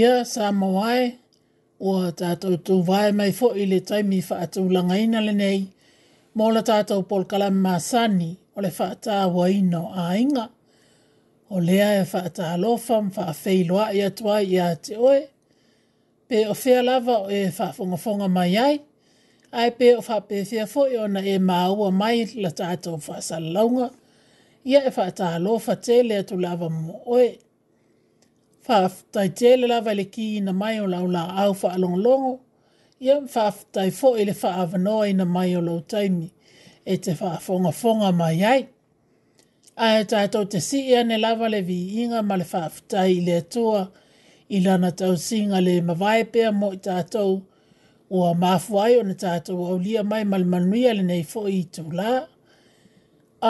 ia sa mawae ua tātou tū vai mai fo i le taimi whaatū langa ina le nei mō la tātou pol kalam māsani o le whaatā wa ino a inga. O lea e whaatā lofa mwha feiloa ia tua ia te oe. Pe o fea lava o e whaafongafonga mai ai. Ai pe o whape fea fo i ona e maua mai la tātou whaasalaunga. Ia e whaatā lofa te Ia e lofa te lea tu lava mō oe faafetai tele lava i le kiina mai o lau la'au fa'alogologo ia ma faafetai fo'i le fa'aavanoa na mai o lou taimi e te fonga mai ai ae tatou te si'i e ane lava le inga ma le faafetai i le atua i lana tausiga le mavae pea mo i O ua mafu ai ona tatou aulia mai ma le manuia lenei fo'i i tulā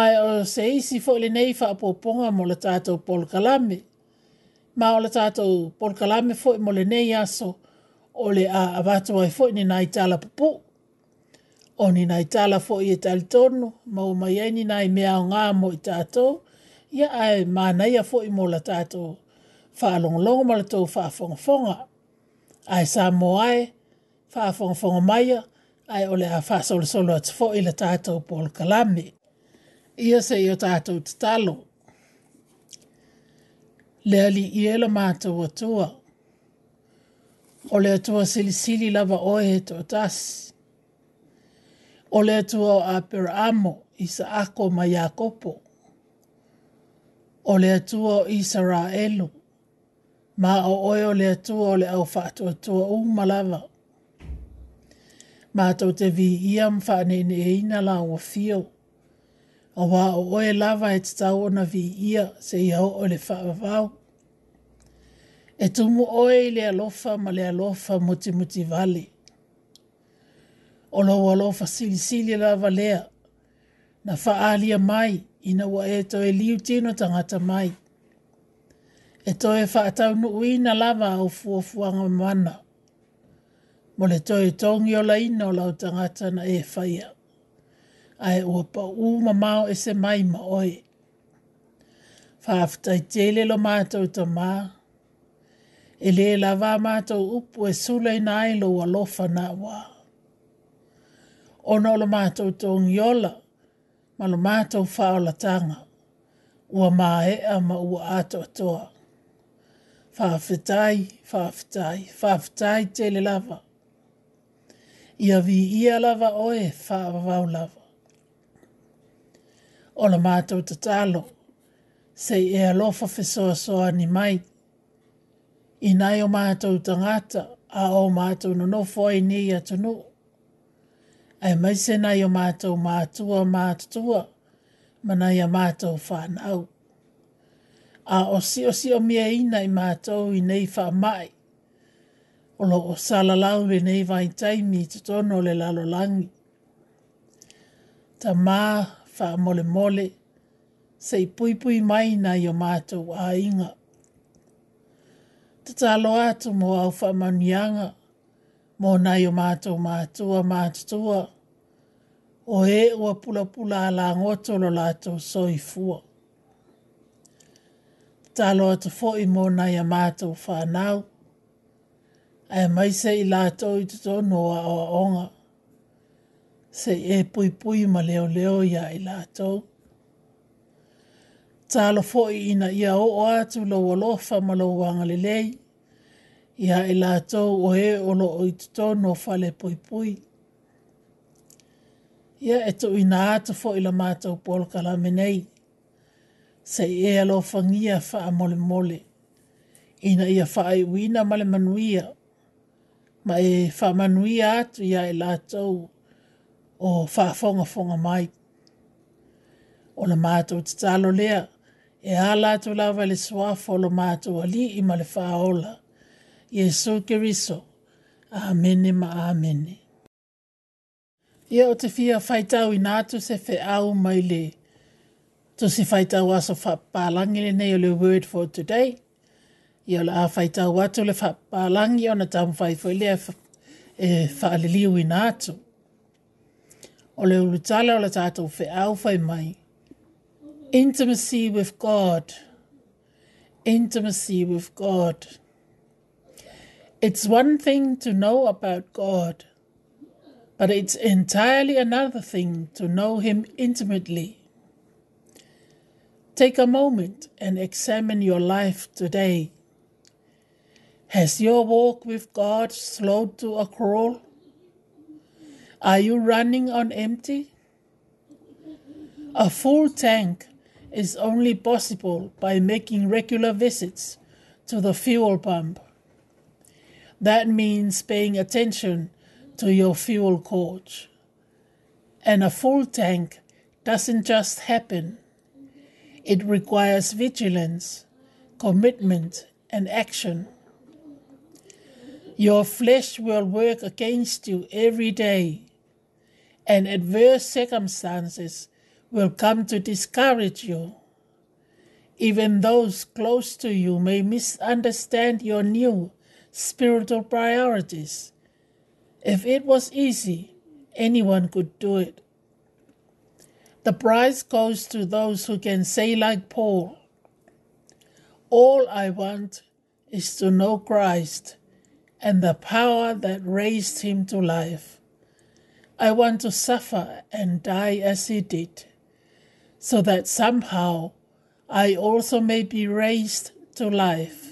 ae o se isi fo'i lenei fa'apoopoga mo le tatou polokalame ma o pon tātou polkalame fo i mole nei aso o le a avato ai fo ni nai tala pupu. O ni nai tala fo i e tali tonu, ma o mai ai ni nai mea o ngā mo i tātou, ia ai ma nei a fo mo la tātou whaalongolongo ma le tō whaafongafonga. Ai sa mo ai, whaafongafonga maia, ai o le a whaasolosolo atu fo i le tātou polkalame. Ia se i o tātou te le ali i ele mātou atua. O le atua silisili lava oe he tō tasi. O le atua o apera amo i sa ako ma Iakopo. O le atua o isa elu. Ma o oe o le atua o le au fatu atua u malava. Ma tau te vi ia mwhaane ne eina la o fio. O wa o oe lava e te tau ona vi ia se iau o le fa'avau e tumu oe le alofa ma le alofa muti muti vale. Olo alofa sili sili la valea, na faalia mai ina wa e to liu tino tangata mai. E to e faatau nu ui na lava au fuafuanga mana. Mo le to tongi o la ina o lau tangata na e faya. Ae ua pa uma mao e se mai ma oe. Faafta i tele lo mātou ta maa, e le la va mato upu e sule na ai lo wa lofa na wa. Ona lo mato tong yola, ma lo mato fa o la tanga, ua ma e a ma ua ato atoa. Fa fitai, fa fitai, fa fitai te le lava. Ia vi ia lava oe fa vau lava. O la mātou te talo, sei e alofa fesoa soa ni mait, i nai o mātou tangata, a o mātou no nofo ai ni atu no. Ai mai se nai o mātou mātua mātutua, ma nai a mātou whānau. A o si o si o mia ina i mātou i nei wha mai, o lo o sala lau re nei vai taimi i tutono le lalo langi. Ta mā wha mole mole, sei pui pui mai nai o mātou a inga te talo atu mo au whamanianga, mo nai o mātou mātua mātutua, o e ua pula pula ala ngoto lo lātou soi fua. Talo atu fo'i mo nai a mātou whanau, ai mai se i lātou i tutono a o onga, se e pui pui ma leo leo ia i lātou. Tālo fo'i ina ia o o atu lo walofa ma lo wangalelei, ia e lātou o e olo o i tono fale pui pui. Ia e tō i nā ata fō i la mātou pōl kala menei. Se e alo whangia wha mole mole. Ina ia wha i wina male manuia. Ma e wha manuia atu ia e lātou o wha fonga fonga mai. O la mātou te lea. E a lātou lawa le swa fō lo mātou ali i male wha Yesu Kiriso. Amene ma amene. Ia o te fia whaitau i nātu se fe au mai le. Tu si whaitau aso whapalangile nei o le word for today. Ia o le a whaitau atu le whapalangi o na tamu whaifu i lea e whaaliliu i nātu. O le urutala o le tātou whae au whae mai. Intimacy with God. Intimacy with God. Intimacy with God. It's one thing to know about God, but it's entirely another thing to know Him intimately. Take a moment and examine your life today. Has your walk with God slowed to a crawl? Are you running on empty? A full tank is only possible by making regular visits to the fuel pump. That means paying attention to your fuel coach, And a full tank doesn't just happen, it requires vigilance, commitment, and action. Your flesh will work against you every day, and adverse circumstances will come to discourage you. Even those close to you may misunderstand your new spiritual priorities. If it was easy, anyone could do it. The prize goes to those who can say, like Paul, All I want is to know Christ and the power that raised him to life. I want to suffer and die as he did, so that somehow I also may be raised to life.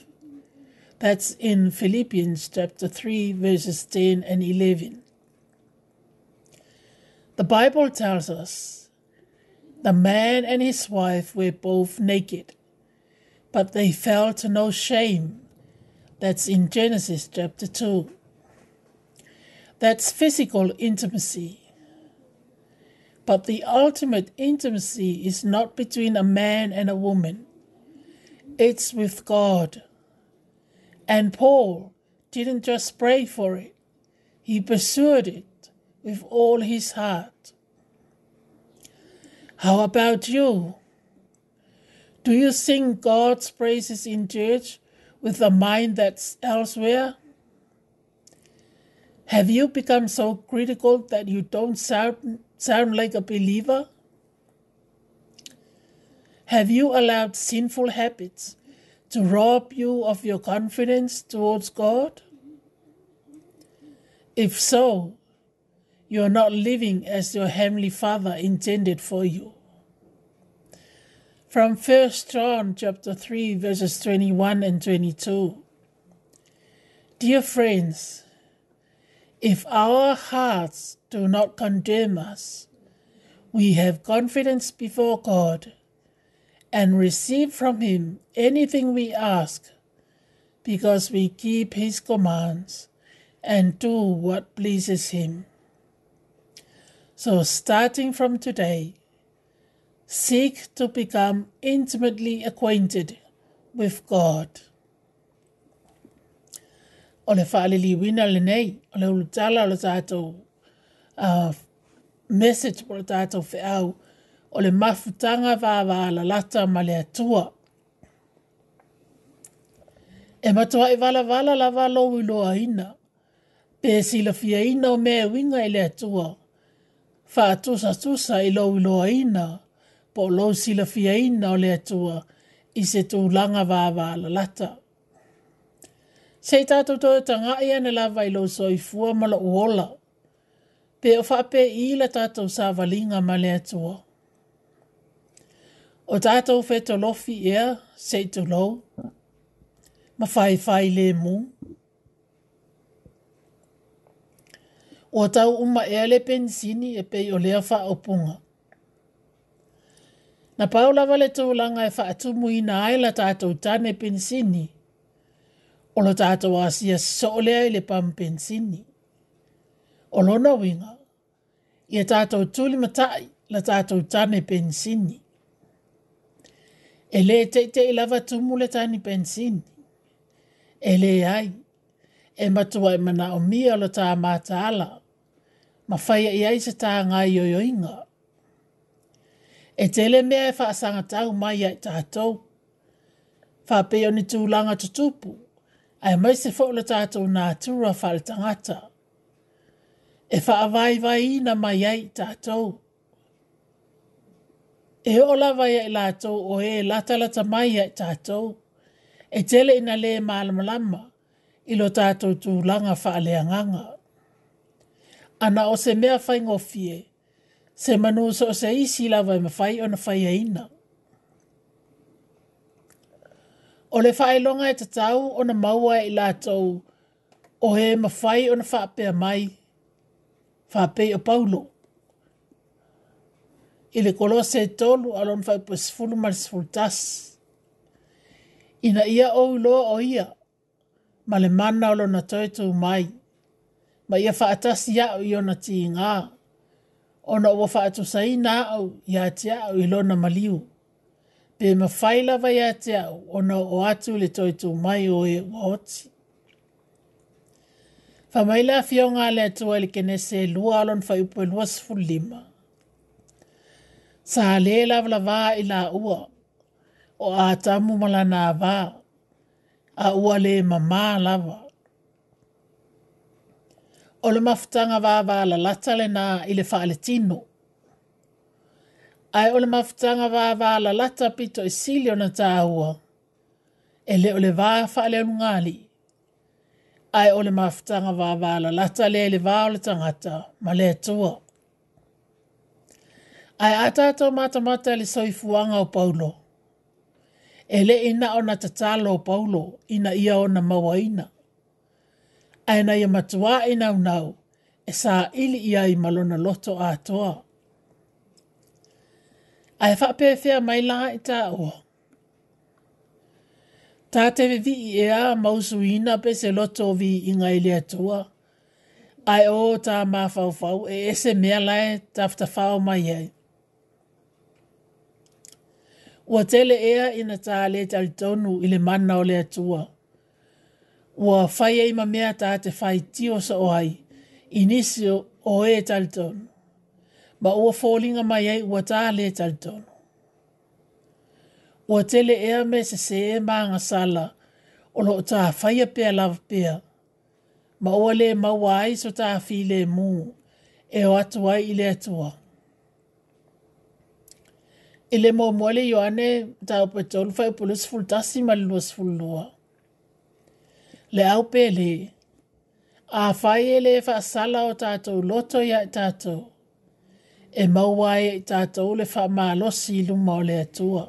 That's in Philippians chapter 3, verses 10 and 11. The Bible tells us the man and his wife were both naked, but they felt no shame. That's in Genesis chapter 2. That's physical intimacy. But the ultimate intimacy is not between a man and a woman, it's with God. And Paul didn't just pray for it, he pursued it with all his heart. How about you? Do you sing God's praises in church with a mind that's elsewhere? Have you become so critical that you don't sound, sound like a believer? Have you allowed sinful habits to rob you of your confidence towards God? If so, you are not living as your Heavenly Father intended for you. From 1 John chapter 3 verses 21 and 22. Dear friends, if our hearts do not condemn us, we have confidence before God and receive from him anything we ask, because we keep his commands and do what pleases him. So, starting from today, seek to become intimately acquainted with God. wina uh, message o le mafutanga vāvā la lata ma le atua. E matua i e vala vala la lo i loa ina, pe si la fia ina o mea winga i le atua, fa tusa tusa i lo i loa ina, po lo si la fia ina o le atua, i se tū langa vāvā la lata. Sei tātou tōi tanga ia e ne lava i lo i fua ma la uola, pe o fa pe i la tātou sa valinga ma le atua. O fe to lofi ea, sei to lo, Ma whai whai le mu. O tau uma ea le pensini e pei o lea wha o punga. Na paula vale tau langa e wha atumu ina ai la tātou tane pensini. O lo tātou asia so lea i le pam pensini. O lona winga. Ia tātou tuli matai la tātou tane pensini e te te ilava lava tumu tani pensini. E ai, e matua e mana o mia lo tā mata ala, ma whaia i ai se tā ngai o yoinga. E tele mea e whaasanga tau mai ai tātou, whapeo ni tūlanga tutupu, ai mai se fo le tātou nā tūra whale tangata. E whaavai vai ina mai ai tātou e he ola vai e lato o e lata lata mai e tato e tele ina le malamalama ilo tato tu langa faale anganga. Ana o se mea fai ngofie, se manu so o se isi lava e mawhai o na fai aina. O le fai longa e tatau o na maua e lato o he mawhai o na fai mai, fai o paulo. Paulo i le kolose tolu alon fai pasifulu malisifulu tasi ina ia ou iloa o ia ma le mana o lona toe tumai ma ia faatasi aʻu i ona tigā ona ua faatusaina aʻu iā te aʻu i lona maliu pe mafai lava iā te aʻu ona oo atu i le toe tumai o e ua oti faamai le afioga a le atua i kenese elua alona faiupu e lua sifulu lima sa le la la va i la ua o a tamu mala na va a ua le mama la va o le maftanga va va la lata le na i le fa'ale tino ai o le maftanga va va la lata pito i silio na ta ua e le o le va fa'ale anungali ai o le maftanga va va la lata le le va o le tangata ma le tuwa ai a tātou mātamata le soifuanga o Paulo. Ele ina o na tatalo o Paulo, ina ia o na mawaina. Ai na ia matua ina unau, e sā ili ia i malona loto a toa. Ai whapewhia mai la i tā o. Tā te vi i ea mausu ina pe se loto vi inga ngai le atua. Ai o tā mā fau e ese mea lai tafta fau mai ei. Ua tele ea ina tā le tali tonu mana o le atua. Ua fai ei ma mea tā te fai tio sa o inisio o e tali tonu. Ma ua fōlinga mai ei ua tā le tali Ua tele ea me se se e maanga sala, o lo tā fai a pia lava pia. Ma ua le maua so ta fi le mū, e o atu ai atua i le moamoa le ioane taupetolu faipulusfultasi ma le luasfulunoa le au pelē afai e lē faasala o tatou loto ia i tatou e maua ia i tatou le faamalosi i luma o le atua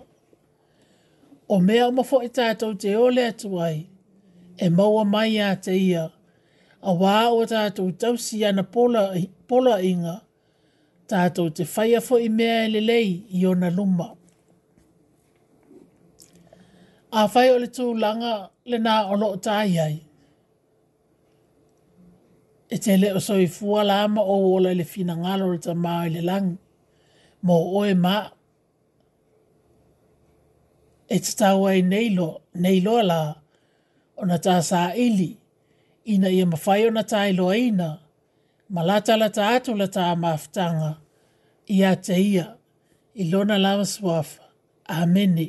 o mea uma foʻi tatou te o le atua ai e maua mai iā te o auā ua tatou tausi ana polaʻiga pola inga tātou te faya fo i mea ele lei i ona luma. A whai o le tū langa le nā o tāi ai. E te le o soi fua la o ola le fina ngalo le ta mā le langi. Mō oe mā. E te tau ai neilo, neilo la o na tā sā ili. Ina ia mawhai o na tā ilo aina. Ina ma latala ta atu la ta maftanga ia te ia ilona lava suafa ameni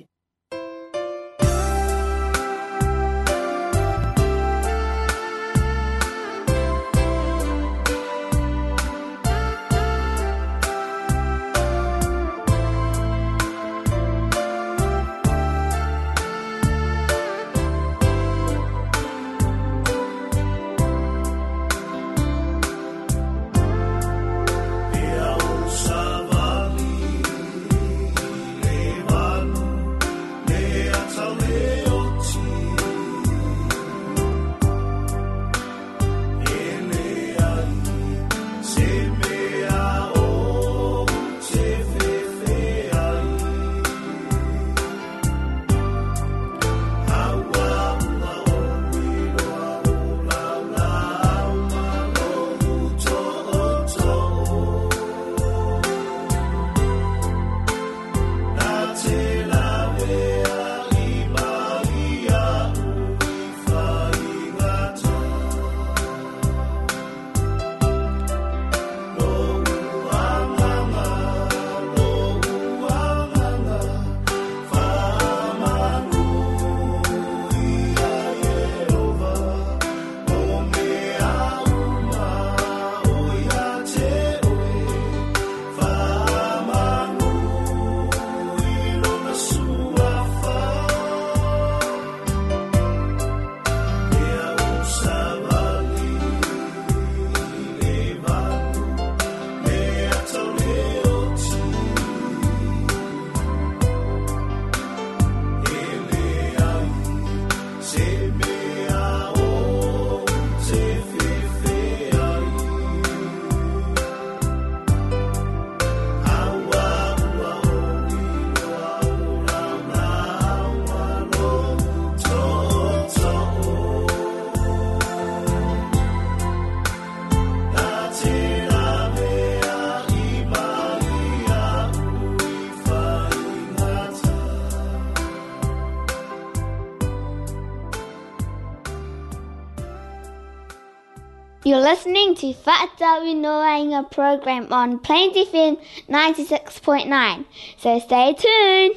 listening to Whātau Noainga program on Plains FM 96.9. So stay tuned.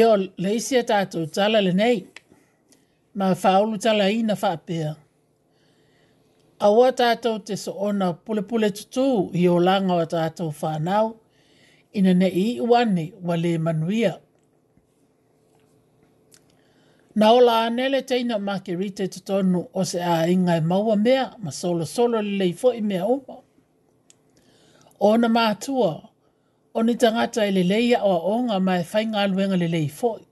Yo, leisi e tātou tala le nei. Ma whaolu tala i na whaapea. Awa tātou te so ona pule pule tutu i o langa o tātou whanau. Ina ne i uane wale le manuia. Na ola anele teina ina make rite te tonu o se a inga e maua mea, ma solo solo li lei fo i mea uma. O na mātua, o ni tangata e le leia o a onga mai whainga aluenga le lei fo i.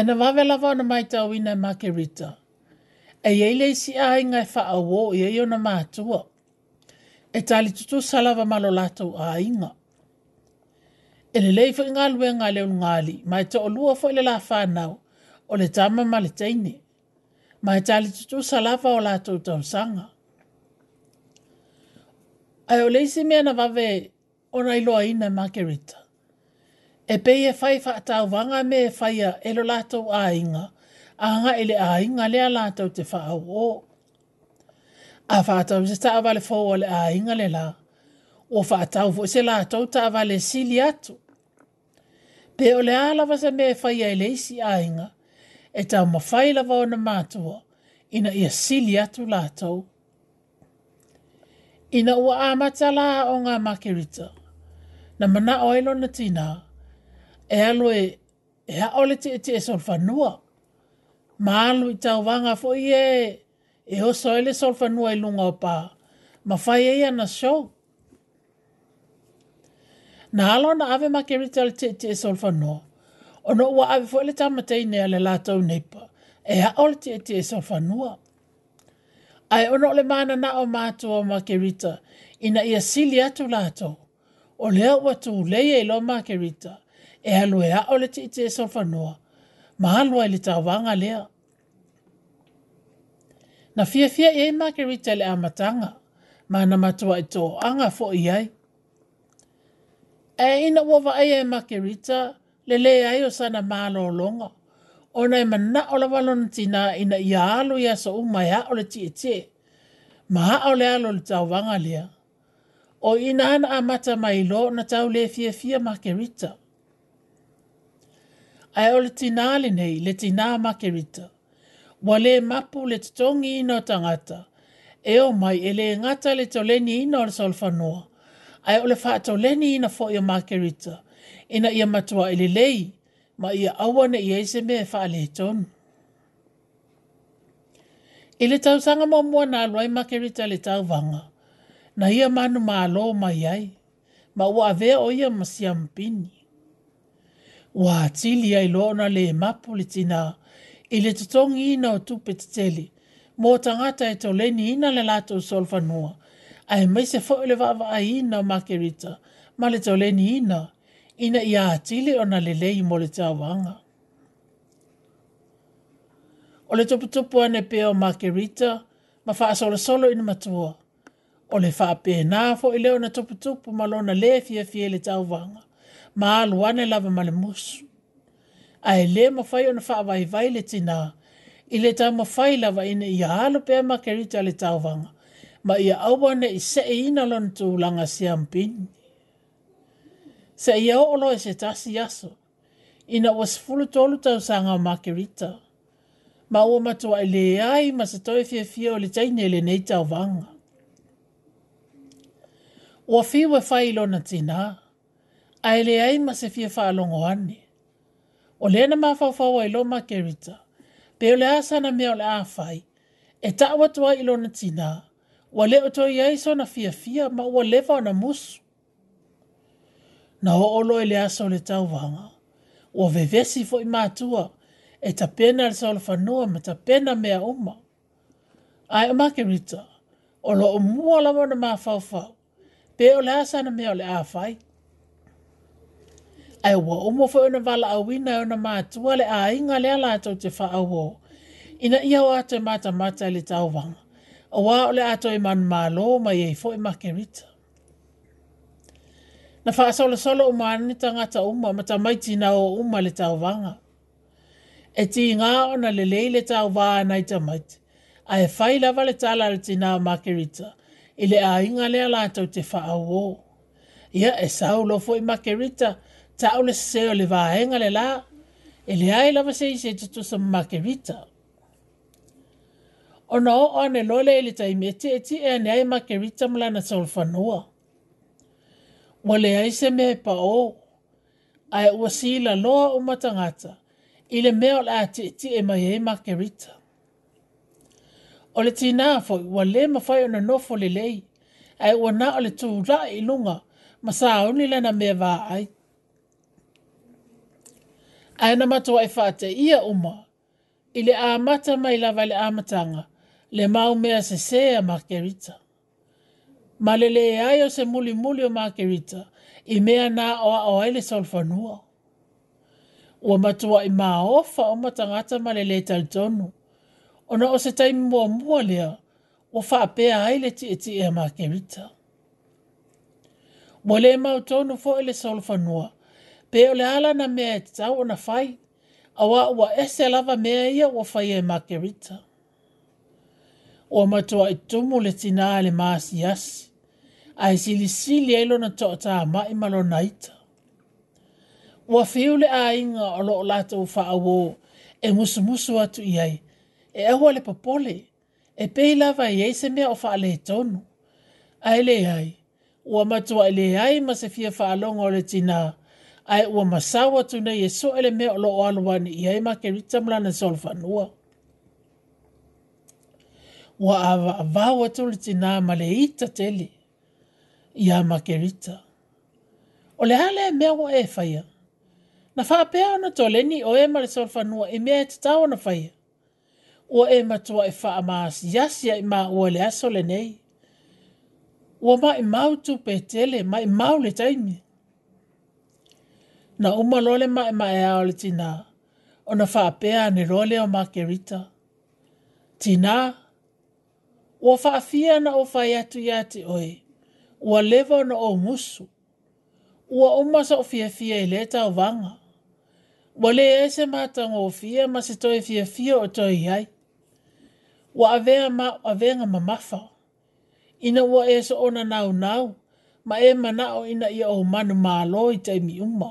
E na wawela wana mai tau ina make rita. E ei lei si a inga e wha a wo i e o na mātua. E tali tutu salava malo lato a inga ele lei fo ngal we ngal ngali mai to lua fo le la fa o le tama ma le teine ma ta le tu sala o la to to sanga ai ole si me na va ve o nai loa ina makerita e pe e fai fa ta vanga me fai e a e lo la to a inga a nga ele a inga le la to te fa o a fa ta se ta va le fo le a inga le la o fa ta o se la to ta va le sili atu pe o le alawa sa mea fai ai le isi ainga, e tau mawhai lawa na mātua, ina ia sili atu lātou. Ina ua āmata la o ngā makirita, na mana o ilo na tina, e alo e, e a ole te te e solfanua, ma alu i tau wanga fo i e, e o soele solfanua i lunga o pā, ma e ia na shou na alo na ave make retail te te e solfa no. O no ua ave fwele ta matei nea le latou neipa. E ha ole te te e solfa nua. Ai ono le mana na o mātua o make rita. Ina ia sili atu latou. O lea ua tu leia ilo make rita. E halu e ha ole te te e solfa nua. Ma halua le ta wanga lea. Na fia fia e make rita le amatanga. Mana matua i e tō anga fo i e ina wawa ai e makirita, le le ai o sana malo longa. O nei mana o la valentina ina i alo ia sa umai ha o le tie tie. Ma ha o le alo le tau wanga lea. O ina ana a mata mai lo na tau le fia fia makirita. Ai o le tina le nei, le tina makirita. Wa le mapu le tongi ino tangata. E o mai ele ngata le toleni ino al solfanoa ai ole fa to leni na fo ia makerita ina ia matua ile lei ma ia awa na ia se me fa le ton ile tau sanga mo mo na loi makerita le tau vanga na ia manu ma lo ma yai ma wa ave o ia masiampini wa tili ai lo na le ma mapulitina ile tutongi na tupetele mo tangata e to leni ina le lato solfa noa ai mai se fo le va ina ma kerita ma le tole ni ina ina ia tili ona le le mo le tawanga o le tupu tupu ane pe o makerita ma fa solo solo ina matua o le fa pe na fo ile ona tupu tupu ma lona le fie fie le tawanga ma alwane lava ma le musu ai le ma fai ona fa vai vai le tina ile ta ma fai lava ina ia alo pe makerita le tawanga ma ia aua ne i se e ina tu langa si ampini. Se ia o olo e se tasi aso, ina was fulu tolu tau sanga o makirita, ma ua matua i e le ai ma se toi fia fia o le teine le nei tau vanga. Ua fiwe fai ilo na tina, a ele ai ma se fia fai longo ane. O lena mafau fau a ilo makirita, pe ole asana me ole a fai, e tawa tua ilo na tina, a Wa leo to ia iso na fia fia ma wa lewa na musu. Na ho olo ele aso le tau vanga. Wa vevesi fo imatua e ta pena le saole fanua ma ta pena mea uma. Ai o make rita, o lo o mua la wana maa fau fau. Pe o le asa na mea o a fai. Ai wa umo fo ina vala awina o na maa le a inga le ala atou te fa awo. Ina ia o mata mata le tau vanga o wā o le ato e man mālo mai e fo e makerita. Na wha asolo solo o maani tangata umma ma ta mai tina o umma le tau vanga. E ti ngā o na le leile tau vaa nai ta mai a e fai lava le tala le tina o makerita i le a inga le alatau te wha au o. Ia e sau lo fo i makerita ta o le seo le vaa le la e le ai lava se i se tutu sa makerita o o na o ane lole ili ta imete e ti e ane ai ma ke rita mula na solfanua. Mole ai se me e pa o, ai ua si loa o matangata, ile me o la ati e ti e mai e ma ke rita. O le tina fo, ua le ma fai ona nofo le lei, ai ua na o le tu la ilunga, ma sa auni lana me va ai. Ai na matua e fate ia uma, ile a mata mai lava le amatanga, le mau mea se se a Makerita. Ma le le ai o se muli muli o Makerita, i mea nā o a o ele Ua matua i mā ofa o matangata ma le le tonu. Ona o se taimi mua mua lea, ua wha apea ai ti e ti e a Makerita. Mo le mau tonu fo ele solfanua, pe o le ala na mea e tau o na fai, a wa ua ese lava mea ia ua fai e Makerita. Makerita o matoa i tumu le tina le maasi asi. Ai sili sili ai lona toa ta ma i malo naita. Ua fiu le a inga o loo lata ufa awo e musu musu atu i ai. E ahua le papole e pei lava e se mea o faa le tonu. Ai le ai. Ua matoa i le ai ma se fia faa longa o le tina. Ai ua masawa tunai e so ele mea o loo alwani i ai ma ke rita mlana solfanua wa avaavau atu le tinā ma le ita tele iā makerita o le a lea e mea ua e faia na faapea ona toaleni o e ma le e mea e tatau ona faia ua e matua e faamasiasi ai maua le aso lenei ua maʻi mau pe tele maʻi mau le taimi na ma uma loa le maʻemaʻea o na tinā ona faapea ane lo leo makerita tinā Ua whaafia na o whai atu ia te oe. Ua lewa na o musu. Ua umasa o fia fia i leta o vanga. Ua le ese mata ngō fia ma se toi fia fia o toi iai. Ua avea ma o avenga ma mafa. Ina ua eso ona nau nau ma e mana o ina ia o manu ma i te mi umma.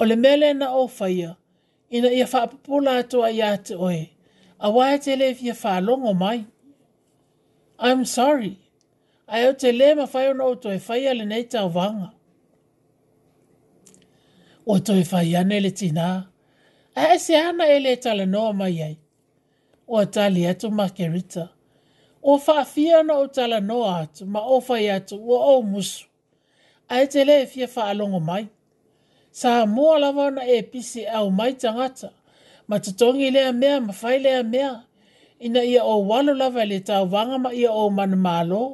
O le mele na o whaia, ina ia whaapapula atua i ate oe, a wai te le fia whaalongo mai. I'm sorry. Ai o te lema ma fai o nou toi fai ale nei tau vanga. O toi fai ane le tina. A e se ana e le tala noa mai ai. O tali atu ma kerita. O faa fia na o tala noa atu ma o fai atu o o musu. Ai te le e fia faa longo mai. Sa mua lawana e pisi au mai tangata. Ma tatongi lea mea ma fai lea mea ina ia o walo lava le tau wanga ma ia o manamalo.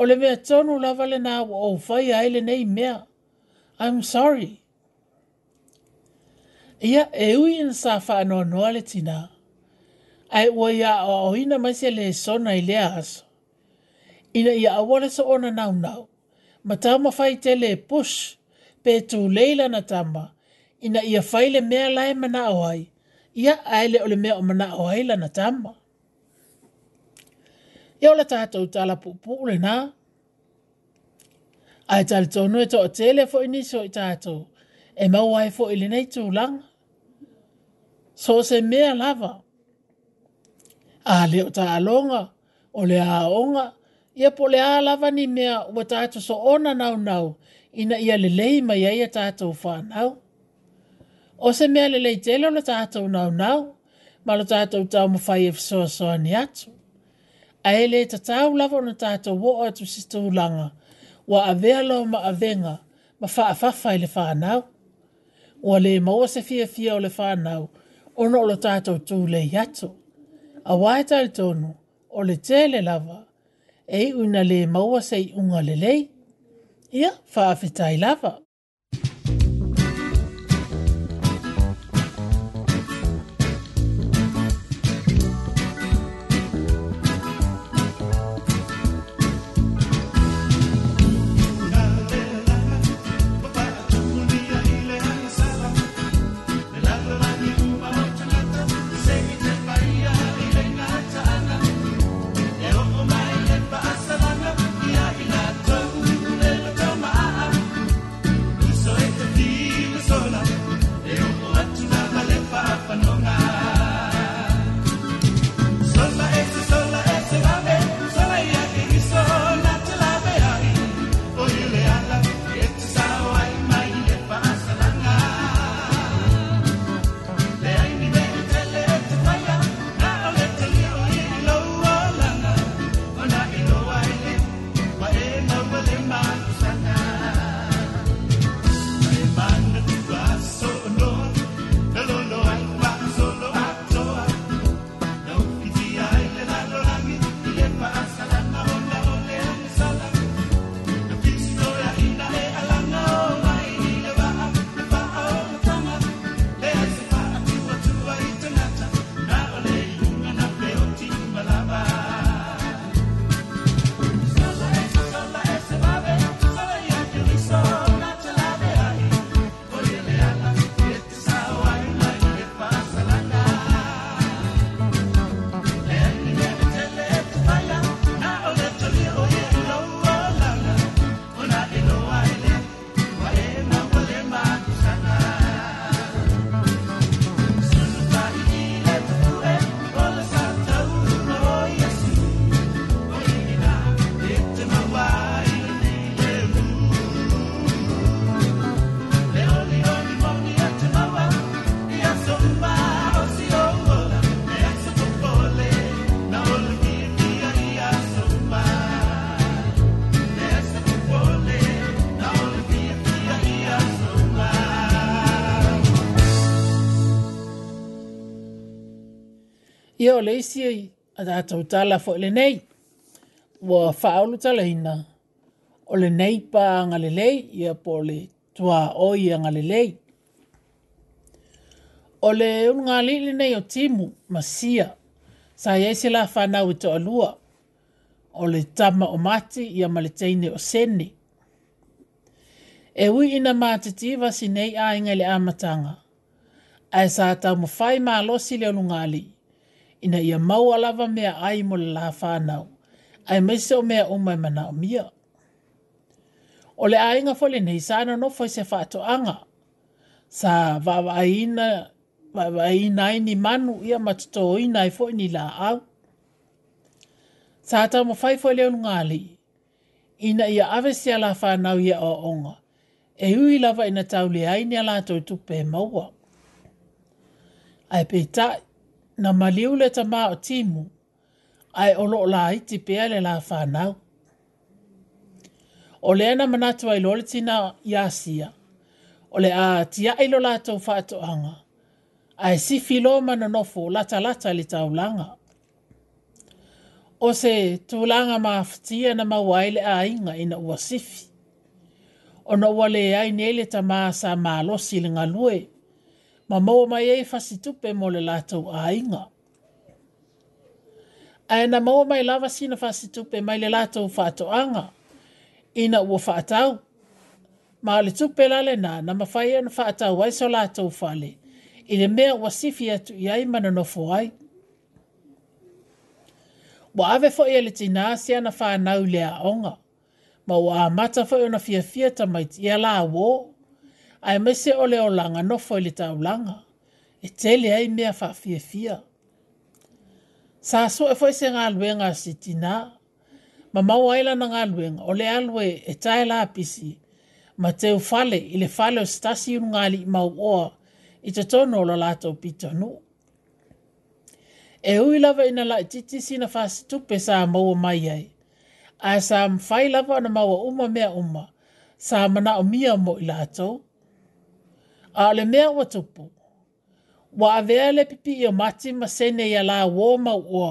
O le mea tonu lava le na o fai aile nei mea. I'm sorry. Ia e ui ina sa wha noa noa le tina. Ai ua ia o ohina mai le sona i lea aso. Ina ia awale sa ona nau nau. Ma tau ma fai te le push pe tu leila na tama. Ina ia faile mea lai mana o ia aele o le mea o mana o haila na tama. Ia o la tātou tala pupu le nā. Ai tala tonu e tō o tele fo iniso i tātou. E mau ai fo ili nei tū langa. So se mea lava. A leo tā alonga o le aonga. Ia po le alava ni mea ua tātou so ona nau nau. Ina ia le mai ia ia tātou whanau. O se mea le lei tele o le tātou nau nau, ma le tātou tau ma fai e fisoa soa ni atu. A e le tatau lava o le tātou o atu si tūlanga, wa a vea lo ma a venga, ma faa fafa i le faa nau. O le maua se fia fia o le faa nau, o no lo tātou tū le i atu. A wae tali tonu, o le tele lava, e una le maua se i unga le lei. Ia, faa fitai lava. Ia o leisi ei a tātou tala fo e le nei. Ua whaolu tala hina. O le nei pā ngā le lei, ia po le tua oi a ngā lei. O le unga lili nei o timu, ma sia, sa iese la whanau i e to alua. O le tama o mati, ia ma le o seni. E ui ina mātitiva si nei a ingale amatanga. Ai e sa tau mawhai mā losi le unga lili ina ia mau alava mea ai mo le la whanau. Ai mai seo mea umai mana o mia. O le ainga fole nei sana no foi se whaato anga. Sa vawaina vawaina ai ni manu ia matuto oina i foi ni la au. Sa ata mo fai foi leo ngali. Ina ia ave sia la whanau ia o onga. E hui lava ina tau le aini ala tau tupe maua. Ai pei na maliu le tama o timu, ai o loo la iti pia le la whanau. O le ana manatu ai lole tina yasia, o le a tia ai lo lato whaato anga, ai si filo mana nofo lata lata le taulanga. O se tulanga maftia na mawaile a inga ina uasifi. Ona wale ai nele tama sa malo silinga lue, lue, ma maua mai e fasi tupe mo le latou ainga. Ae na maua mai lava sina fasi tupe mai le latou fato anga, ina ua fatau. Ma le tupe lale na, na mawhai ana fatau ai so latou fale, i le mea ua sifi atu i ai mana no ai. Wa ave fo e le tina se ana fa nau le onga. Ma wa mata fo ona fia fia ta mai ia la wo ae mese o le olaga nofo i le taulaga e tele ai mea faafiafia sa so e foi se ngaluenga si tina. Ma mau aila na ngaluenga o le alue e tae la apisi. Ma te ufale i le fale o stasi un ngali mau oa i te tono lo lato pito nu. E hui lava ina la titi sina fasi tupe sa maua mai ai. A sa mfai lava na maua uma mea uma sa mana o mia mo i lato a le mea ua tupu. Wa avea le pipi i o mati ma sene i a la wō ma ua.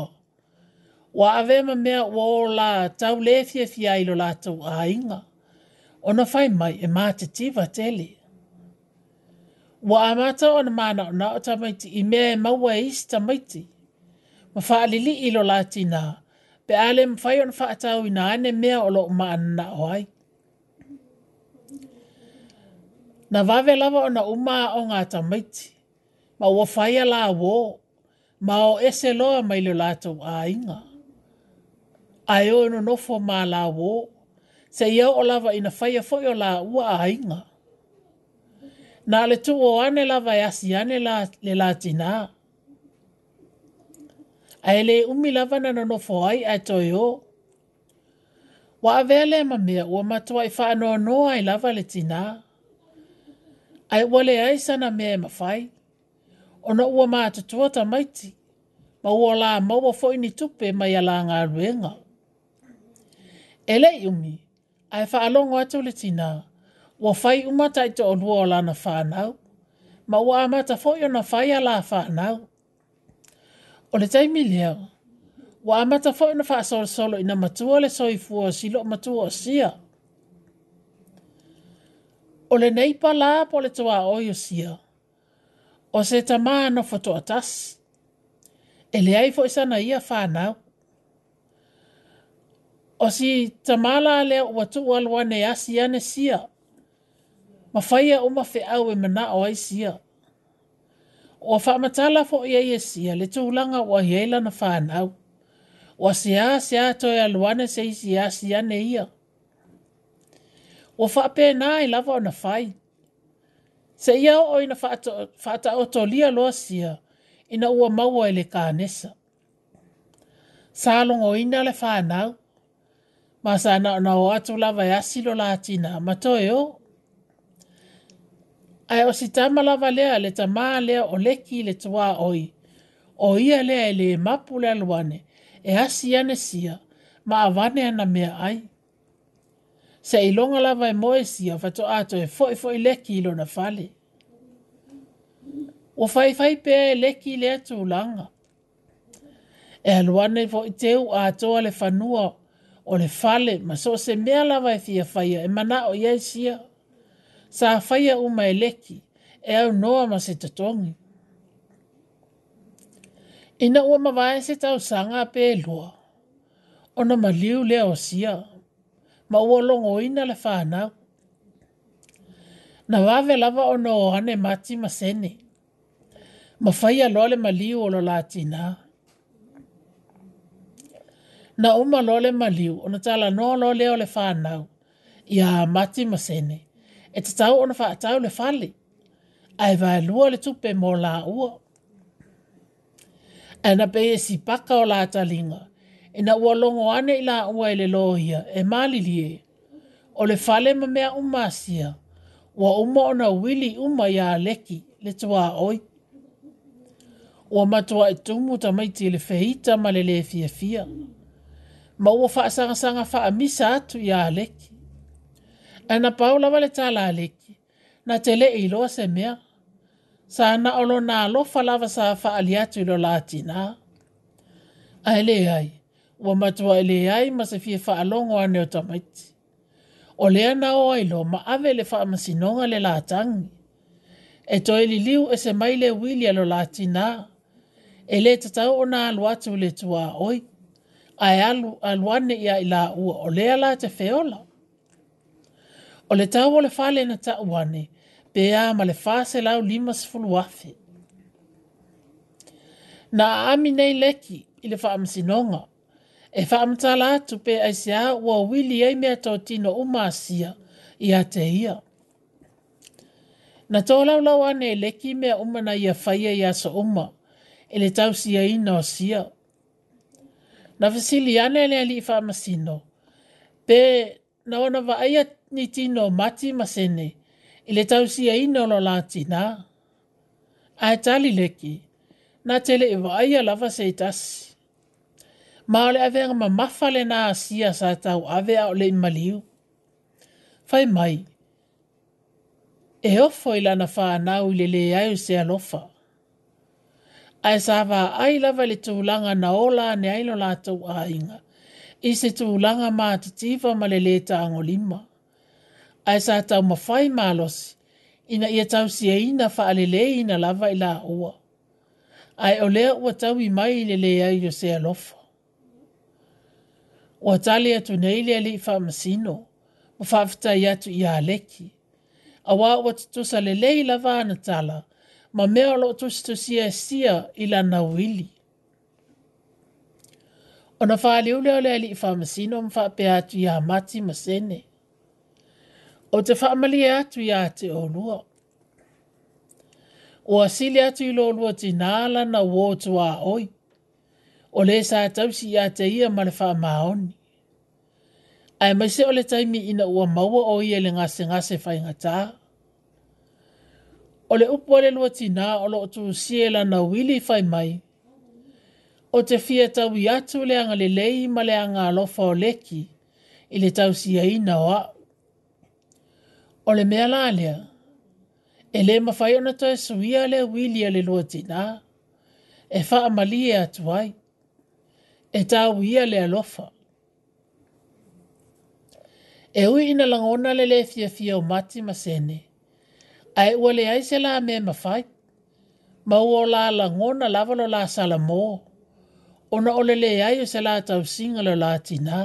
Wa avea ma mea ua o la tau le fia fia i lo la tau a inga. O na fai mai e mā te tiva tele. Wa amata o na mana o na o tamaiti i mea e maua e isi tamaiti. Ma faa lili i lo la tina. Pe ale mfai o na faa tau i na ane mea o lo ma anana o aiki. Na vave lava o na uma o ngā tamaiti. Ma ua whaia la wō. Ma o ese loa mai le lātou a inga. A o no nofo ma la wō. Se ia o lava ina faya fo yo la ua a inga. Na le tu o ane lava e asi ane la, le la tina. A le umi lava na nofo ai a toi o. Wa a ma mea ua matua i wha anō noa i lava le tinaa ai wale ai sana mea e mawhai. O na ua mātutua ta maiti, ma ua la maua fo'i ni tupe mai ala ngā ruenga. E lei umi, ai whaalongo atu le tina, ua whai umata i te o lua o lana whānau, ma ua amata fo'i o na fai ala whānau. O le taimi leo, ua amata fo'i na solo ina matua le soifua silo matua o siaa, o le nei pala po le toa o yo O se tama no foto atas. E le ai fo isana ia whanau. O si tamala le o watu alwa ne asi ane sia. Ma whaia o ma fe au e mana o ai sia. O whamatala fo ia ia e sia le tūlanga o ahiela na whanau. O se a se a toi alwane se isi asi ane ia. Ia o whape nā i lava o na whai. Se ia o ina whata o to lia loa sia, ina ua maua i le kā nesa. Sālong o ina le whānau, ma sā na o nao atu lava i e asilo la atina, ma toi o. Ai o si tama lava lea le tamā lea o leki le tuā oi, o ia lea i le mapu le aluane, e asi ane sia, ma avane ana mea ai se i longa lava e moe si a fato ato e foi foi leki i lona fale. O fai fai pe e leki i lea tu langa. E aluane fo i teu a atoa le fanua o le fale ma so se mea lava e fia faia e mana o iai sia. Sa faia uma e leki e au noa ma se tatongi. Ina ua mawae se tau sanga pe e lua. Ona maliu lea o sia. maliu lea o sia ma ua longo ina le whanau. Na wawe lava o no ohane mati ma sene. Ma whai alole ma liu o lo latina. Na uma lole ma liu o na tala no lo leo le whanau. Ia mati ma sene. E te tau ona whaatau le fali. Ai vai lua le tupe mo la ua. Ana pe e si paka o la talinga ina ua longo ane ila ua ele lohia e malili O le fale ma mea umasia, ua uma ona wili uma ya leki le tua oi. Ua matua e tumu ta maiti e le feita ma le le fia Ma ua faa sanga sanga faa misa atu ya leki. Ana paula wale tala leki, na tele iloa se mea. Sa ana olo na alofa lava sa faa liatu ilo latina. Ahele ai ua matua e leai ma se fie faalogo ane o tamaiti o le ana o ai lo ma ave le faamasinoga le latagi e toe liliu e se mai le wili a lo latinā e lē tatau ona alu atu i le tuāoi ae alu alu ane ia i laʻua o lea la te feola o le tau o le fale na taʻu ane pea ma le fase lau lima sefulu afe na aami nei leki i le faamasinoga e whaamtala atu pe ai se wa wili ai mea tō tino umasia i a ia. Na tōlau lau ane leki mea umana ia whaia i asa uma, ele le tau si ina o sia. Na fasili ane le ali i whaamasino, pe na wana wa aia ni tino mati masene, e tau si ina o lo la tina. A tali leki, na tele i aia lava se i ma le ave ma mafa le na sia sa tau ave a le maliu. Fai mai, e ofo i lana wha anau le le ai se alofa. Ai sa wha ai lava le tūlanga na ola ne ailo la tau a inga. I se tūlanga ma te tīwa ma le le tāngo lima. Ai sa tau ma whai malosi, ina ia tau si eina wha ale le ina lava i la ua. Ai o lea ua tau i mai le le ai se alofa o atali atu nei le ali fa masino o fa fta ia tu ia leki a wa o tu sa le le la va na tala ma me o lo tu tu e sia sia ila na wili ona fa le ole ole ali fa masino mfa pe atu ia mati masene o te fa mali e atu ia te o lua o asili atu ilo lua tinala na wotu a oi o le sa tausi ia te ia ma maoni. Ai mai se o le taimi ina ua maua o ia le ngase ngase whai ngata. O le upu ale lua tina o lo tu siela na wili whai mai. O te fia tau i atu le anga le lei ma le anga alofa o leki i le tau si ina o au. O le mea la alea, e le mawhai ona tau e suia le wili ale lua tina. E wha amalie atu ai e tau ia le alofa. E ui ina langona le le fia fia o mati ma sene, a e ua le aise la me ma fai, ma ua la langona lavalo la salamo, ona ole le aio se la tau singa le la tina.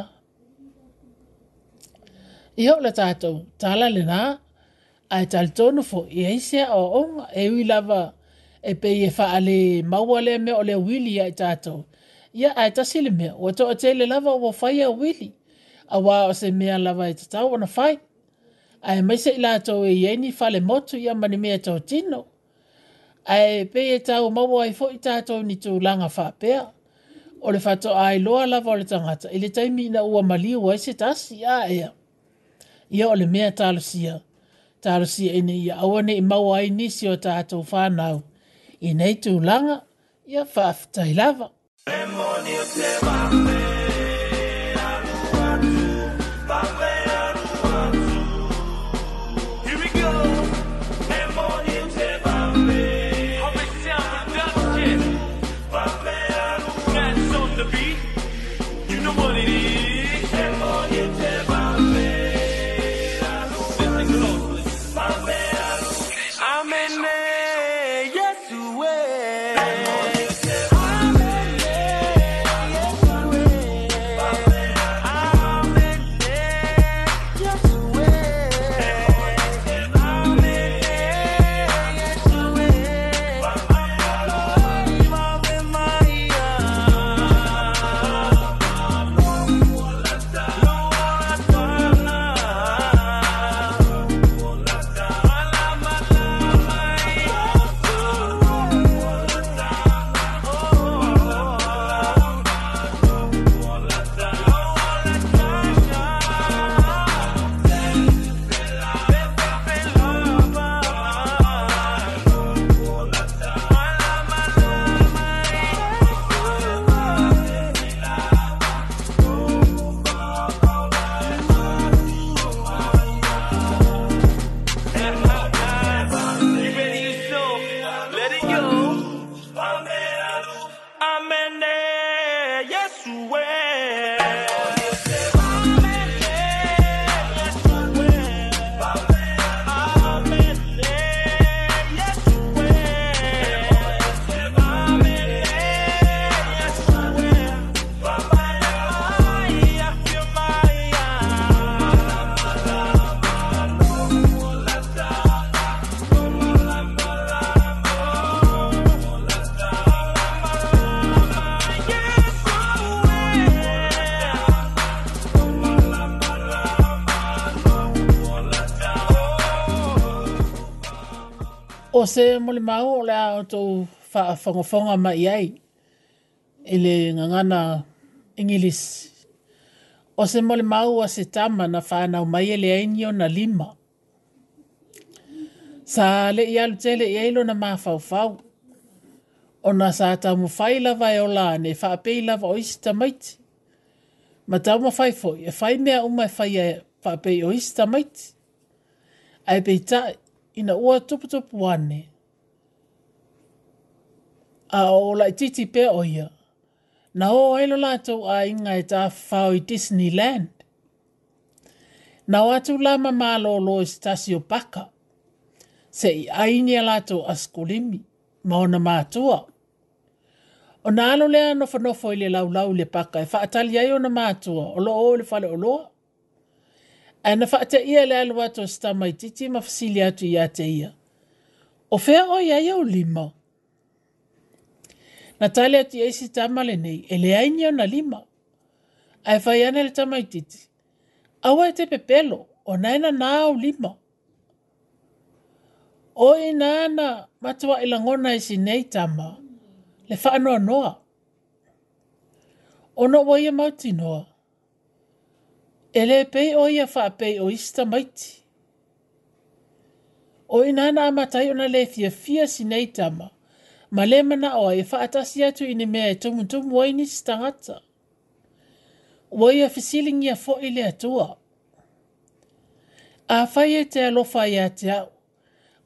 Iho le tātou, tala le nā, a e tal tonu fo i aise a o onga e ui lava e pe i e faa le maua le me o le wili a e tātou, ia ae tasi le o to toʻate le lava ua fai auili auā o se mea lava e tatau ona fai ae maiseʻi latou e iai ni falemotu ia ma nimea totino ae pei e tau maua ai foʻi tatou ni tulaga faapea o le fatoailoa lava o le tagata i le taimi ina ua maliu ai se tasi a ea ia o le mea talosia talosia ina ia aua neʻi maua ai nisi o tatou fanau inei langa, ia faafetai lava Demonio te va se mo le mau o le o tō whaafongafonga ma i ai i le ngangana ingilis. O se mo le mau a se tama na whanau mai e le ainio na lima. Sa le i alu tele i eilo na mafaufau. O na sa tamu fai lava e o la ne whaapei lava o isi tamaiti. Ma tamu fai fo e fai mea umai fai e, e whaapei o isi tamaiti. Ai pei tae ina ua tuputupu ane. A o la titi pe o ia. Na o ailo la tau a inga e ta whao i Disneyland. Na o atu la mamalo o lo i paka. Se i ainia la tau a skulimi. Ma ona mātua. O na alo lea nofo nofo i le lau lau le paka. E whaatali ai ona mātua. O lo o le fale o loa ana faata ia le alua to sta mai titi ma fasili atu ia te ia. O fea o ia iau lima. Na tale atu ia isi tama e le nei, ele ainia na lima. Ai fai ana le tama i titi. Awa te pepelo, o naina na au lima. O i nana matua ilangona e isi e nei tama, le faa noa noa. Ono wa ia mauti noa ele pei o ia wha pei o ista maiti. O ina na amatai ona le fia fia sinei tama, ma le mana o e wha atasi atu ine mea e tumu tumu waini stangata. Wa ia fisilingi a fo ile atua. A whai e te alofa i a te au,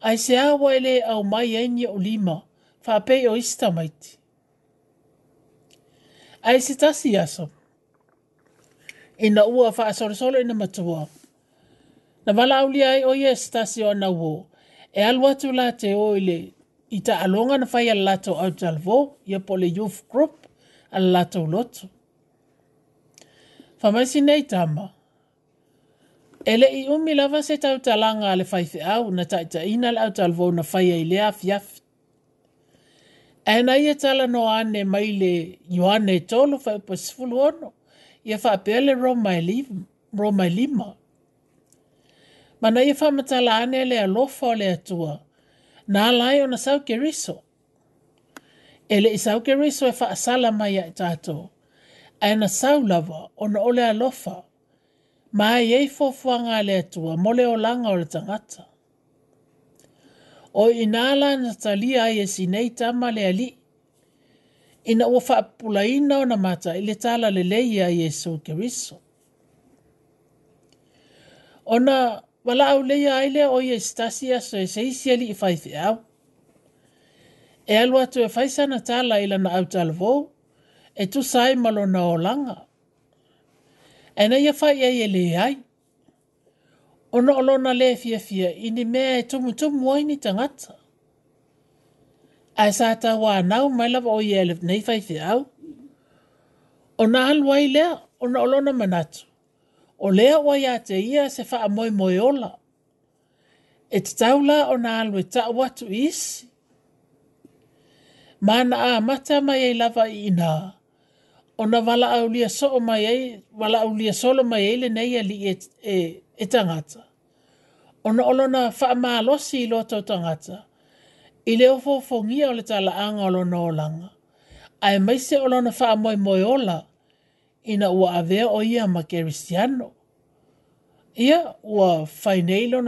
a se awa ele au mai aini o lima, wha pei o ista maiti. A se tasi asom ina ua fa asore solo ina matua. Na wala au lia e oia oh, stasi o na uo, e alu atu la te oile i ta alonga na fai al lato au talvo, ia pole youth group al lato loto. Famaisi nei tama, ele i umi lava se tau talanga ale fai te au na ta ita ina al au talvo na fai ai lea fiaf. E na ia e tala no ane maile yoane tolo fai pasifulu ono ia fa pele ro mai li ro mai lima mana ia fa mata la ane le lo fo le tua na lai ona sau ke riso ele i sau ke riso e fa sala mai ia tato ai na sau lava ona ole a lofa mai ei fo fo nga le tua mole o langa o le tangata o i na la na talia ia e sinei tama le ali ina ua faapulaina ona matai le talalelei iā iesu keriso ona valaauleia ai lea o ia se tasi aso e seisi alii faifeau e alu atu e faisana tala i lana autalavou e tusa ai ma lona olaga e na ia fai ai e leai ona o lona lē fiafiaini mea e tumutumu ai ni tagata ae sa tauanau mai lava o ia lenei faifeau o na aluai lea ona o lona manatu o lea ua iā te ia se faamoemoe ola e tatau la ona alu e taʻu atu isi manaa mata mai ai lava i inā ona valaaulia soo mai ai valaaulia solo mai nei lenei alii e, e, e tagata ona o lona faamalosi i lotou tagata i leo fōfongia o le talaanga o lona maise o lona ola, ina ua avea o ia ma Ia ua ia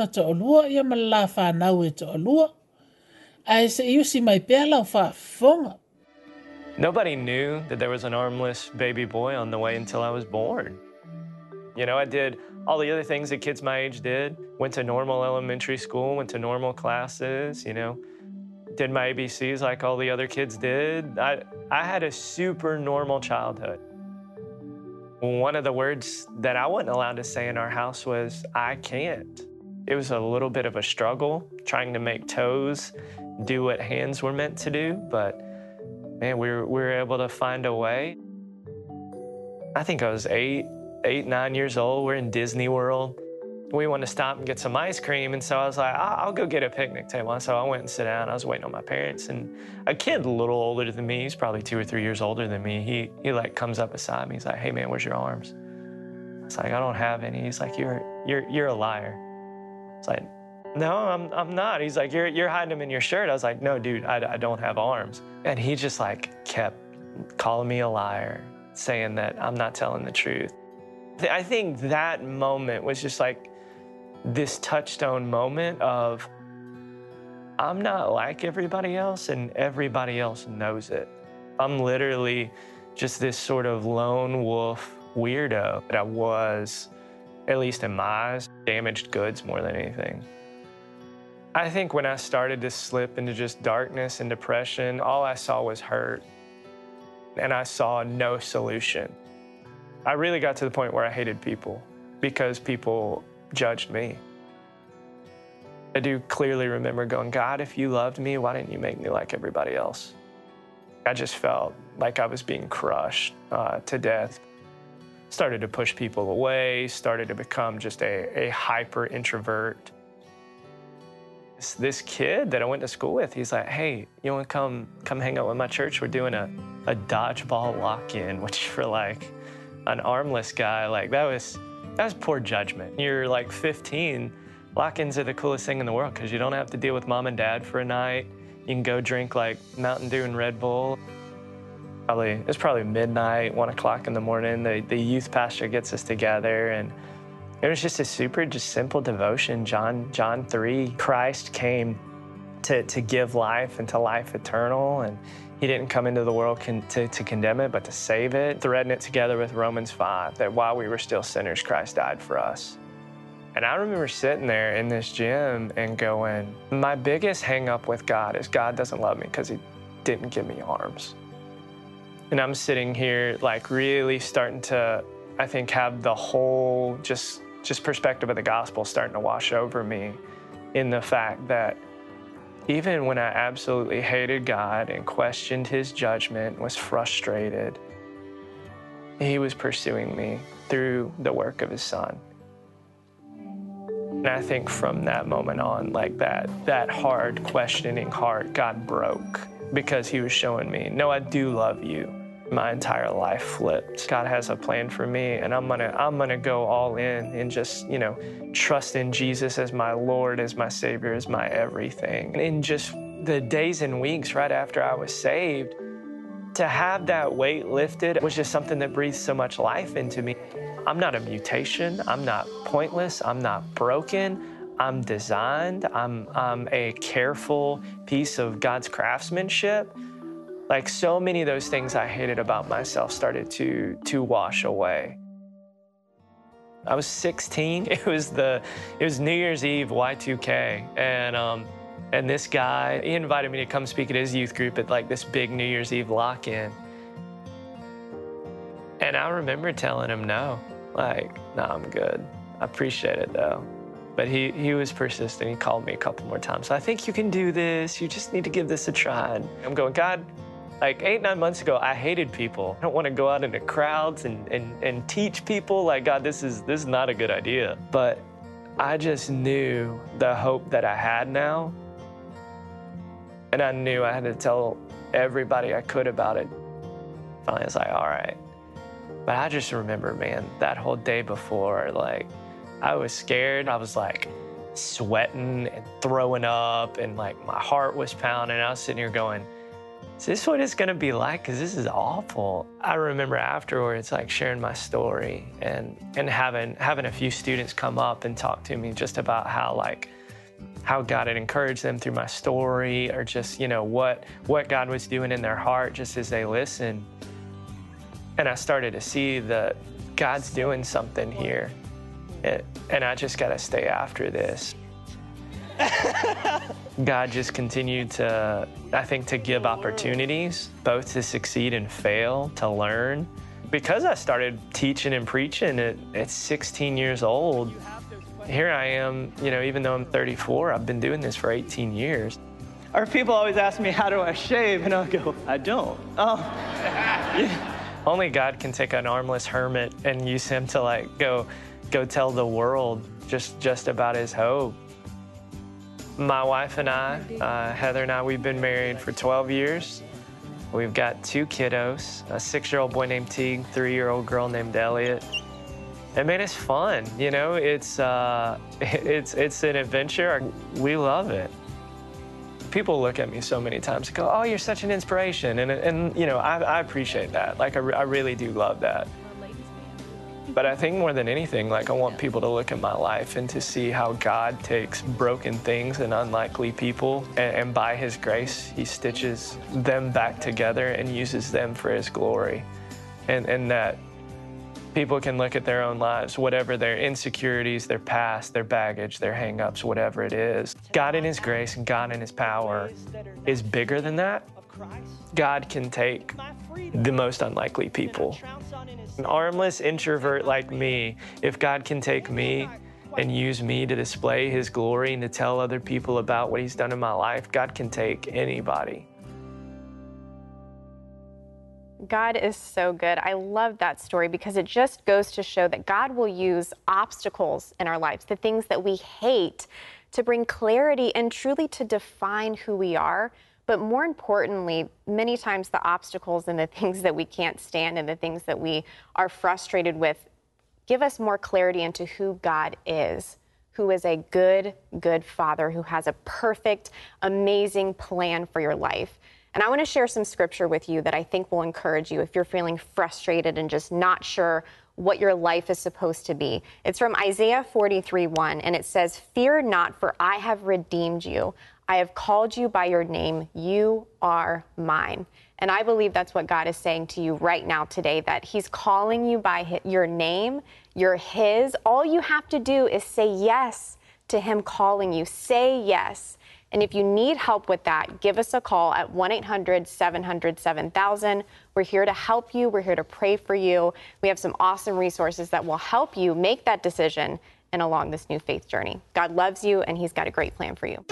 ma e mai lau Nobody knew that there was an armless baby boy on the way until I was born. You know, I did all the other things that kids my age did. Went to normal elementary school, went to normal classes, you know, did my ABCs like all the other kids did. I, I had a super normal childhood. One of the words that I wasn't allowed to say in our house was, I can't. It was a little bit of a struggle trying to make toes do what hands were meant to do, but man, we were, we were able to find a way. I think I was eight, eight, nine years old. We're in Disney World we wanted to stop and get some ice cream. And so I was like, I'll, go get a picnic table. And so I went and sat down. I was waiting on my parents. And a kid a little older than me, he's probably two or three years older than me, he, he like comes up beside me. He's like, hey, man, where's your arms? It's like, I don't have any. He's like, you're, you're, you're a liar. It's like, no, I'm, I'm not. He's like, you're, you're hiding them in your shirt. I was like, no, dude, I, I don't have arms. And he just like kept calling me a liar, saying that I'm not telling the truth. I think that moment was just like, this touchstone moment of I'm not like everybody else, and everybody else knows it. I'm literally just this sort of lone wolf weirdo that I was, at least in my eyes, damaged goods more than anything. I think when I started to slip into just darkness and depression, all I saw was hurt. And I saw no solution. I really got to the point where I hated people because people judged me. I do clearly remember going, God, if you loved me, why didn't you make me like everybody else? I just felt like I was being crushed uh, to death. Started to push people away, started to become just a, a hyper introvert. It's this kid that I went to school with, he's like, hey, you want to come come hang out with my church? We're doing a, a dodgeball lock-in, which for like an armless guy, like that was that's poor judgment. You're like 15. Lock-ins are the coolest thing in the world because you don't have to deal with mom and dad for a night. You can go drink like Mountain Dew and Red Bull. Probably it's probably midnight, one o'clock in the morning. The the youth pastor gets us together and it was just a super just simple devotion. John John 3, Christ came to, to give life and to life eternal and he didn't come into the world con- to, to condemn it, but to save it, threading it together with Romans 5 that while we were still sinners, Christ died for us. And I remember sitting there in this gym and going, My biggest hangup with God is God doesn't love me because He didn't give me arms. And I'm sitting here, like, really starting to, I think, have the whole just, just perspective of the gospel starting to wash over me in the fact that even when I absolutely hated God and questioned his judgment, was frustrated, he was pursuing me through the work of his son. And I think from that moment on, like that, that hard questioning heart, God broke because he was showing me, no, I do love you my entire life flipped. God has a plan for me and I'm going to I'm going to go all in and just, you know, trust in Jesus as my Lord, as my savior, as my everything. And in just the days and weeks right after I was saved, to have that weight lifted was just something that breathed so much life into me. I'm not a mutation, I'm not pointless, I'm not broken. I'm designed. I'm, I'm a careful piece of God's craftsmanship. Like so many of those things I hated about myself started to to wash away. I was 16. It was the it was New Year's Eve Y2K, and um, and this guy he invited me to come speak at his youth group at like this big New Year's Eve lock-in. And I remember telling him no, like no, nah, I'm good. I appreciate it though. But he he was persistent. He called me a couple more times. So I think you can do this. You just need to give this a try. And I'm going, God, like eight, nine months ago, I hated people. I don't want to go out into crowds and, and, and teach people like, God, this is this is not a good idea. But I just knew the hope that I had now. And I knew I had to tell everybody I could about it. Finally, I was like, all right. But I just remember, man, that whole day before, like, I was scared. I was like sweating and throwing up, and like my heart was pounding. I was sitting here going, is this what it's gonna be like? Cause this is awful. I remember afterwards like sharing my story and and having having a few students come up and talk to me just about how like how God had encouraged them through my story or just, you know, what what God was doing in their heart just as they listened. And I started to see that God's doing something here. It, and I just gotta stay after this. God just continued to, I think, to give opportunities, both to succeed and fail, to learn. Because I started teaching and preaching at, at 16 years old, here I am, you know, even though I'm 34, I've been doing this for 18 years. Our people always ask me, how do I shave? And I'll go, I don't. Oh. Only God can take an armless hermit and use him to like go go tell the world just just about his hope. My wife and I, uh, Heather and I, we've been married for 12 years. We've got two kiddos a six year old boy named Teague, three year old girl named Elliot. And man, it's fun. You know, it's, uh, it's, it's an adventure. We love it. People look at me so many times and go, Oh, you're such an inspiration. And, and you know, I, I appreciate that. Like, I, I really do love that. But I think more than anything, like I want people to look at my life and to see how God takes broken things and unlikely people, and, and by His grace, He stitches them back together and uses them for His glory. And, and that people can look at their own lives, whatever their insecurities, their past, their baggage, their hangups, whatever it is. God in His grace and God in His power is bigger than that. God can take the most unlikely people. An armless introvert like me, if God can take me and use me to display his glory and to tell other people about what he's done in my life, God can take anybody. God is so good. I love that story because it just goes to show that God will use obstacles in our lives, the things that we hate, to bring clarity and truly to define who we are but more importantly, many times the obstacles and the things that we can't stand and the things that we are frustrated with give us more clarity into who God is, who is a good, good Father, who has a perfect, amazing plan for your life. And I want to share some scripture with you that I think will encourage you if you're feeling frustrated and just not sure what your life is supposed to be. It's from Isaiah 43 1, and it says, Fear not, for I have redeemed you. I have called you by your name. You are mine. And I believe that's what God is saying to you right now today that He's calling you by his, your name. You're His. All you have to do is say yes to Him calling you. Say yes. And if you need help with that, give us a call at 1 800 700 7000. We're here to help you. We're here to pray for you. We have some awesome resources that will help you make that decision and along this new faith journey. God loves you, and He's got a great plan for you.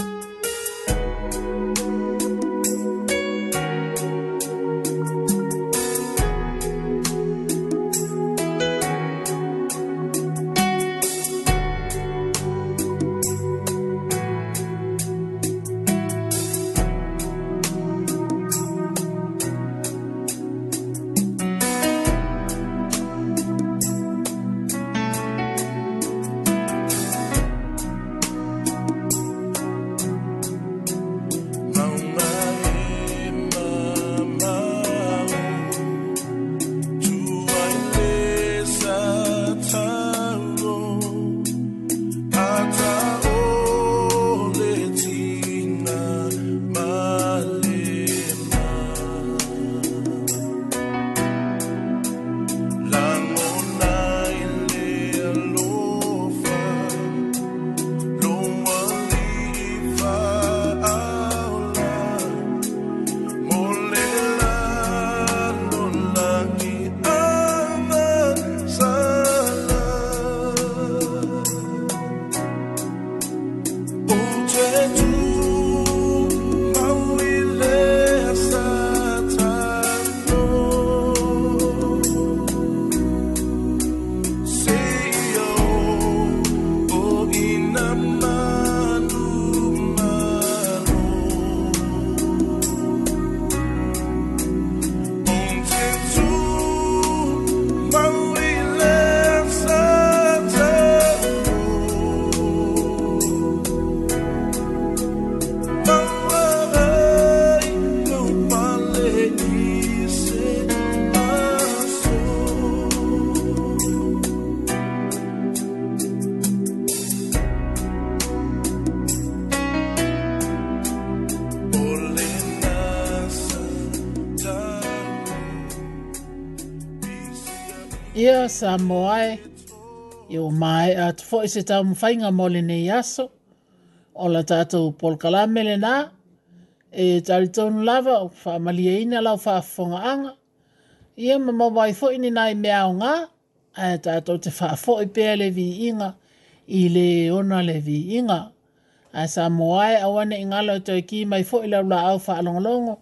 sa moae, i o mai a te fo se tau mwhainga mole nei aso, o la tātou pol kalamele nā, e tali tonu lava o whamalia ina lau whaafonga anga, i ama mawai fo ini nai mea o ngā, a tātou te whaafo i pēa le vi inga, i le ona le inga, a sa moae a wane ingalo to e ki mai fo i laula au whaalongolongo,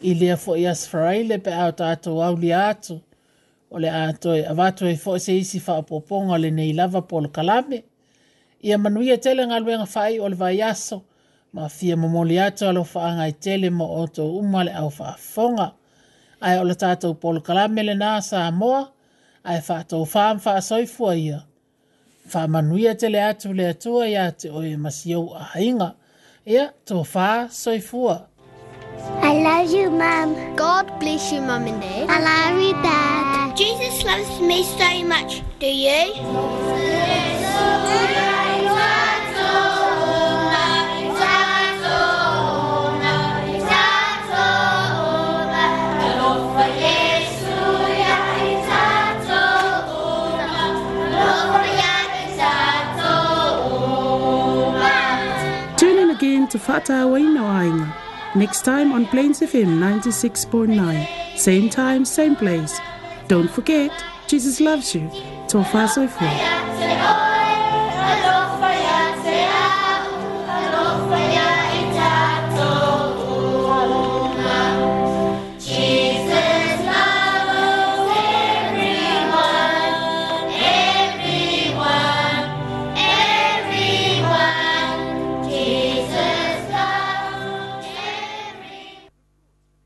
i lea fo i asfaraile pe au tātou au li atu, o le atoe avato e fo'i se isi fa'apoopoga lenei lava po le kalame ia manuia tele galuega fa'ai o le vaiaso ma fia momoli atu alo fa'aga e tele mo outou uma le ao fa'afofoga ae o le tatou po le kalame lenā sa moa ae fa'atou fa ma fa'asoifua ia fa'amanuia tele atu le atua iā te oe masiou ahaiga ia tofā soifua I love you, Mom. God bless you, Mom and Dad. I love you, Dad. Jesus loves me so much, do you? again to Fata Wainawainga. Next time on Plains FM 96.9. Same time, same place. Don't forget, Jesus loves you. Tofa Soifo.